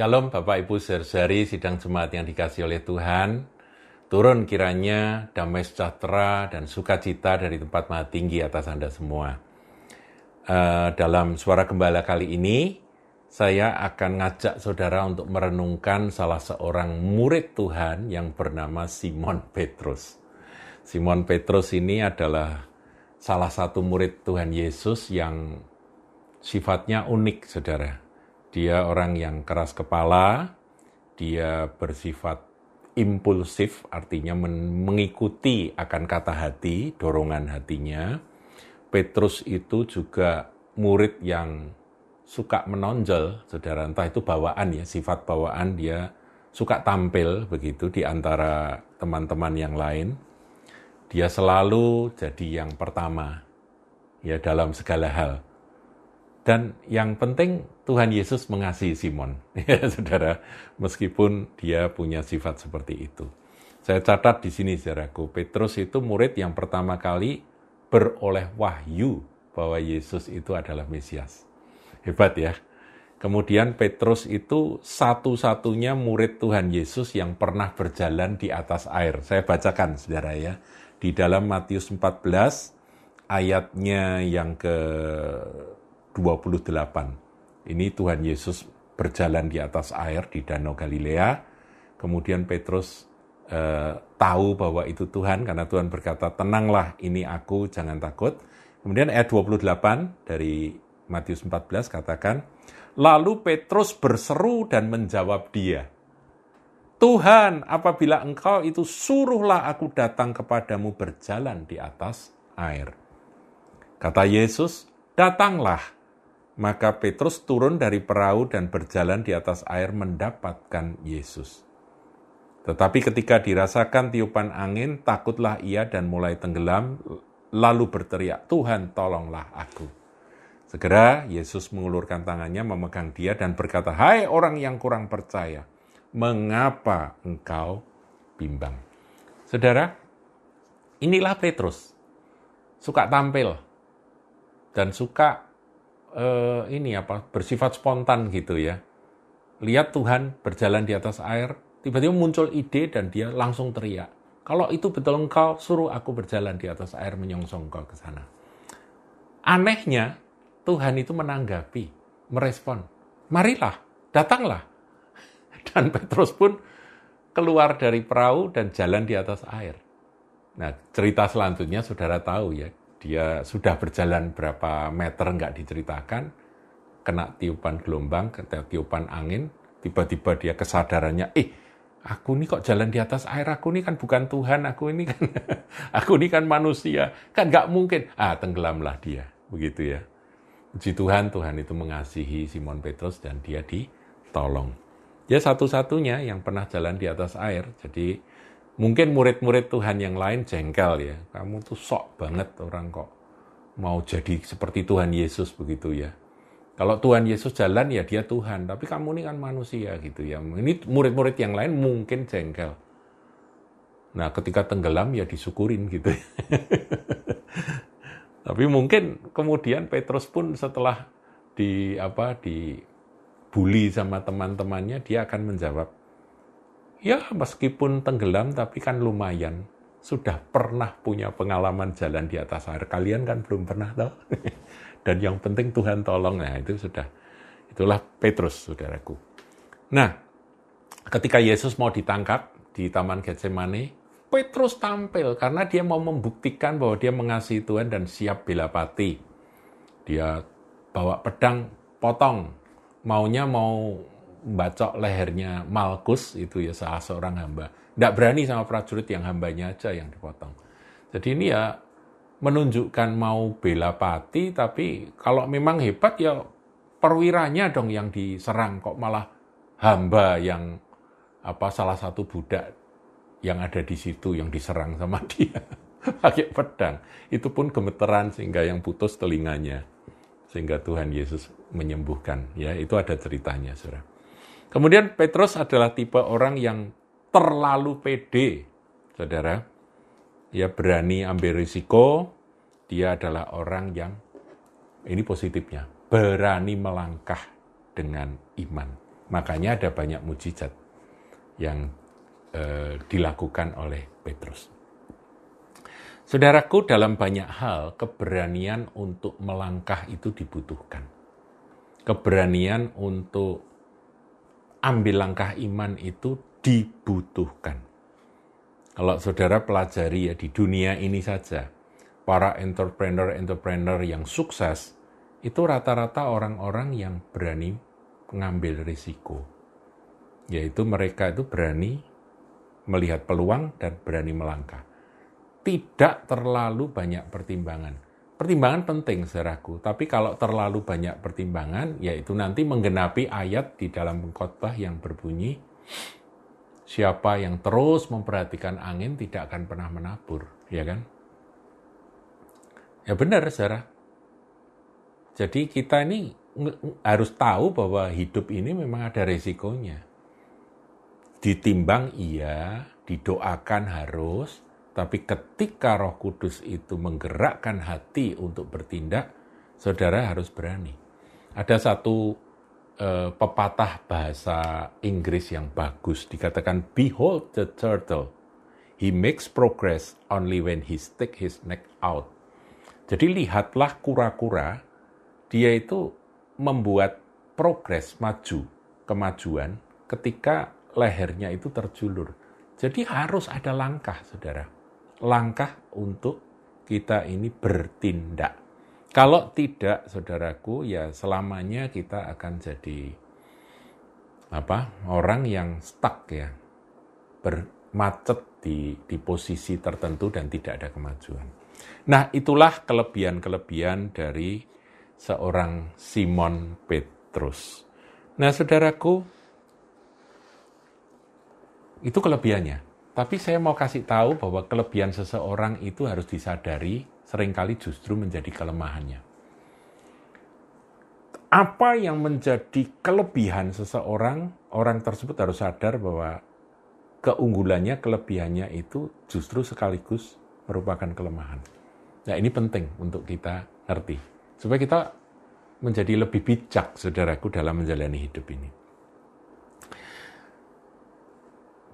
Shalom Bapak Ibu saudari sidang jemaat yang dikasih oleh Tuhan. Turun kiranya damai sejahtera dan sukacita dari tempat maha tinggi atas Anda semua. Uh, dalam suara gembala kali ini, saya akan ngajak saudara untuk merenungkan salah seorang murid Tuhan yang bernama Simon Petrus. Simon Petrus ini adalah salah satu murid Tuhan Yesus yang sifatnya unik, saudara. Dia orang yang keras kepala, dia bersifat impulsif, artinya mengikuti akan kata hati, dorongan hatinya. Petrus itu juga murid yang suka menonjol, saudara. Entah itu bawaan ya, sifat bawaan dia suka tampil begitu di antara teman-teman yang lain. Dia selalu jadi yang pertama ya dalam segala hal. Dan yang penting Tuhan Yesus mengasihi Simon, ya saudara, meskipun dia punya sifat seperti itu. Saya catat di sini, saudaraku, Petrus itu murid yang pertama kali beroleh wahyu bahwa Yesus itu adalah Mesias. Hebat ya. Kemudian Petrus itu satu-satunya murid Tuhan Yesus yang pernah berjalan di atas air. Saya bacakan, saudara ya. Di dalam Matius 14, ayatnya yang ke 28. Ini Tuhan Yesus berjalan di atas air di Danau Galilea. Kemudian Petrus eh, tahu bahwa itu Tuhan karena Tuhan berkata, "Tenanglah, ini aku, jangan takut." Kemudian ayat 28 dari Matius 14 katakan, "Lalu Petrus berseru dan menjawab dia, Tuhan, apabila engkau itu suruhlah aku datang kepadamu berjalan di atas air. Kata Yesus, datanglah. Maka Petrus turun dari perahu dan berjalan di atas air mendapatkan Yesus. Tetapi ketika dirasakan tiupan angin, takutlah ia dan mulai tenggelam, lalu berteriak, Tuhan tolonglah aku. Segera Yesus mengulurkan tangannya memegang dia dan berkata, Hai orang yang kurang percaya, mengapa engkau bimbang? Saudara, inilah Petrus. Suka tampil dan suka uh, ini apa bersifat spontan gitu ya. Lihat Tuhan berjalan di atas air, tiba-tiba muncul ide dan dia langsung teriak. Kalau itu betul engkau, suruh aku berjalan di atas air menyongsong kau ke sana. Anehnya, Tuhan itu menanggapi, merespon. Marilah, datanglah. Dan Petrus pun keluar dari perahu dan jalan di atas air. Nah, cerita selanjutnya saudara tahu ya, dia sudah berjalan berapa meter nggak diceritakan, kena tiupan gelombang, kena tiupan angin, tiba-tiba dia kesadarannya, eh aku ini kok jalan di atas air, aku ini kan bukan Tuhan, aku ini kan aku ini kan manusia, kan nggak mungkin, ah tenggelamlah dia, begitu ya. Puji Tuhan, Tuhan itu mengasihi Simon Petrus dan dia ditolong. Dia satu-satunya yang pernah jalan di atas air, jadi Mungkin murid-murid Tuhan yang lain jengkel ya. Kamu tuh sok banget orang kok mau jadi seperti Tuhan Yesus begitu ya. Kalau Tuhan Yesus jalan ya dia Tuhan, tapi kamu ini kan manusia gitu ya. Ini murid-murid yang lain mungkin jengkel. Nah, ketika tenggelam ya disyukurin gitu. Ya. tapi mungkin kemudian Petrus pun setelah di apa di bully sama teman-temannya dia akan menjawab ya meskipun tenggelam tapi kan lumayan sudah pernah punya pengalaman jalan di atas air. Kalian kan belum pernah tahu. Dan yang penting Tuhan tolong. Nah itu sudah. Itulah Petrus, saudaraku. Nah, ketika Yesus mau ditangkap di Taman Getsemani, Petrus tampil karena dia mau membuktikan bahwa dia mengasihi Tuhan dan siap bela pati. Dia bawa pedang, potong. Maunya mau bacok lehernya Malkus itu ya salah seorang hamba. Tidak berani sama prajurit yang hambanya aja yang dipotong. Jadi ini ya menunjukkan mau bela pati, tapi kalau memang hebat ya perwiranya dong yang diserang kok malah hamba yang apa salah satu budak yang ada di situ yang diserang sama dia pakai pedang. Itu pun gemeteran sehingga yang putus telinganya. Sehingga Tuhan Yesus menyembuhkan. Ya, itu ada ceritanya, Saudara. Kemudian Petrus adalah tipe orang yang terlalu pede, saudara. Dia berani ambil risiko, dia adalah orang yang, ini positifnya, berani melangkah dengan iman. Makanya ada banyak mujizat yang eh, dilakukan oleh Petrus. Saudaraku, dalam banyak hal keberanian untuk melangkah itu dibutuhkan. Keberanian untuk ambil langkah iman itu dibutuhkan. Kalau saudara pelajari ya di dunia ini saja, para entrepreneur-entrepreneur yang sukses itu rata-rata orang-orang yang berani mengambil risiko. Yaitu mereka itu berani melihat peluang dan berani melangkah tidak terlalu banyak pertimbangan. Pertimbangan penting, saudaraku. Tapi kalau terlalu banyak pertimbangan, yaitu nanti menggenapi ayat di dalam khotbah yang berbunyi, siapa yang terus memperhatikan angin tidak akan pernah menabur, ya kan? Ya benar, saudara. Jadi kita ini harus tahu bahwa hidup ini memang ada resikonya. Ditimbang iya, didoakan harus, tapi ketika Roh Kudus itu menggerakkan hati untuk bertindak, saudara harus berani. Ada satu uh, pepatah bahasa Inggris yang bagus, dikatakan, Behold the turtle, he makes progress only when he stick his neck out. Jadi lihatlah kura-kura, dia itu membuat progres maju, kemajuan ketika lehernya itu terjulur. Jadi harus ada langkah, saudara langkah untuk kita ini bertindak. Kalau tidak, saudaraku, ya selamanya kita akan jadi apa orang yang stuck ya, bermacet di, di posisi tertentu dan tidak ada kemajuan. Nah, itulah kelebihan-kelebihan dari seorang Simon Petrus. Nah, saudaraku, itu kelebihannya. Tapi saya mau kasih tahu bahwa kelebihan seseorang itu harus disadari sering kali justru menjadi kelemahannya. Apa yang menjadi kelebihan seseorang, orang tersebut harus sadar bahwa keunggulannya, kelebihannya itu justru sekaligus merupakan kelemahan. Nah ini penting untuk kita ngerti. Supaya kita menjadi lebih bijak, saudaraku, dalam menjalani hidup ini.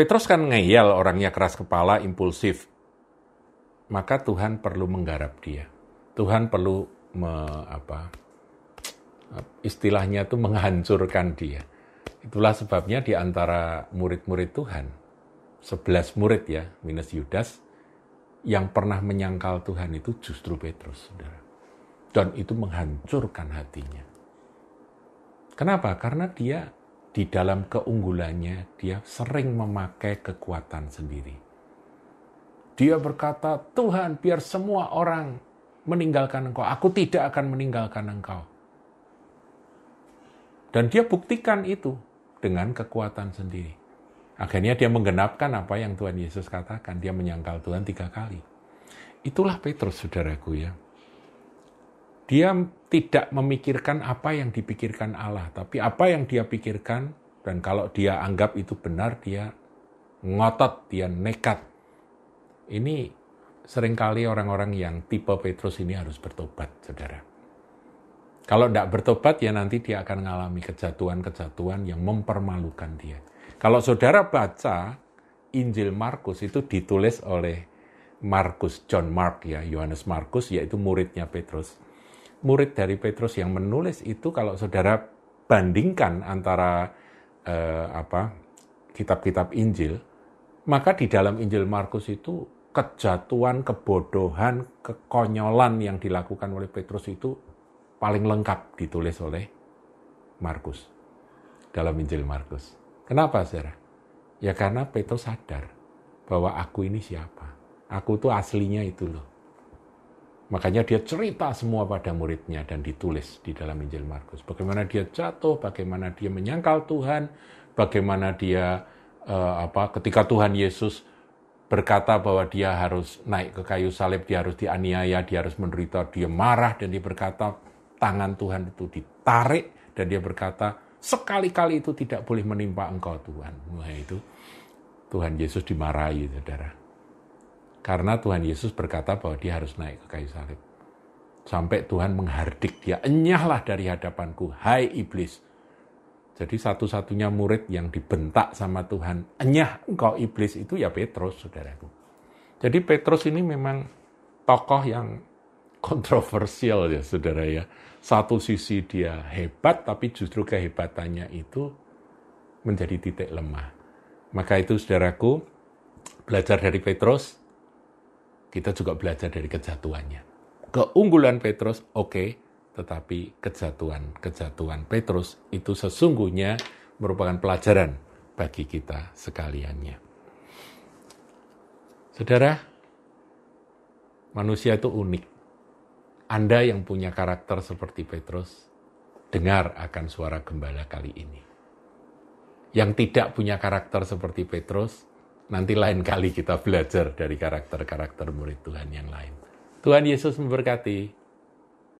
Petrus kan ngeyel orangnya keras kepala, impulsif. Maka Tuhan perlu menggarap dia. Tuhan perlu me, apa, istilahnya itu menghancurkan dia. Itulah sebabnya di antara murid-murid Tuhan, sebelas murid ya, minus Yudas, yang pernah menyangkal Tuhan itu justru Petrus, saudara. Dan itu menghancurkan hatinya. Kenapa? Karena dia di dalam keunggulannya dia sering memakai kekuatan sendiri. Dia berkata, Tuhan biar semua orang meninggalkan engkau, aku tidak akan meninggalkan engkau. Dan dia buktikan itu dengan kekuatan sendiri. Akhirnya dia menggenapkan apa yang Tuhan Yesus katakan. Dia menyangkal Tuhan tiga kali. Itulah Petrus, saudaraku ya. Dia tidak memikirkan apa yang dipikirkan Allah, tapi apa yang dia pikirkan, dan kalau dia anggap itu benar, dia ngotot, dia nekat. Ini sering kali orang-orang yang tipe Petrus ini harus bertobat, saudara. Kalau tidak bertobat, ya nanti dia akan mengalami kejatuhan-kejatuhan yang mempermalukan dia. Kalau saudara baca Injil Markus itu ditulis oleh Markus, John Mark ya, Yohanes Markus, yaitu muridnya Petrus murid dari Petrus yang menulis itu kalau saudara bandingkan antara eh, apa kitab-kitab Injil, maka di dalam Injil Markus itu kejatuhan, kebodohan, kekonyolan yang dilakukan oleh Petrus itu paling lengkap ditulis oleh Markus dalam Injil Markus. Kenapa, saudara? Ya karena Petrus sadar bahwa aku ini siapa. Aku tuh aslinya itu loh. Makanya dia cerita semua pada muridnya dan ditulis di dalam Injil Markus. Bagaimana dia jatuh, bagaimana dia menyangkal Tuhan, bagaimana dia uh, apa ketika Tuhan Yesus berkata bahwa dia harus naik ke kayu salib, dia harus dianiaya, dia harus menderita, dia marah dan dia berkata tangan Tuhan itu ditarik dan dia berkata sekali-kali itu tidak boleh menimpa engkau Tuhan. Wah itu Tuhan Yesus dimarahi saudara. Karena Tuhan Yesus berkata bahwa dia harus naik ke kayu salib. Sampai Tuhan menghardik dia, enyahlah dari hadapanku, hai iblis. Jadi satu-satunya murid yang dibentak sama Tuhan, enyah engkau iblis itu ya Petrus, saudaraku. Jadi Petrus ini memang tokoh yang kontroversial ya, saudara ya. Satu sisi dia hebat, tapi justru kehebatannya itu menjadi titik lemah. Maka itu, saudaraku, belajar dari Petrus, kita juga belajar dari kejatuhannya. Keunggulan Petrus, oke, okay, tetapi kejatuhan-kejatuhan Petrus itu sesungguhnya merupakan pelajaran bagi kita sekaliannya. Saudara, manusia itu unik. Anda yang punya karakter seperti Petrus, dengar akan suara gembala kali ini. Yang tidak punya karakter seperti Petrus, nanti lain kali kita belajar dari karakter-karakter murid Tuhan yang lain. Tuhan Yesus memberkati.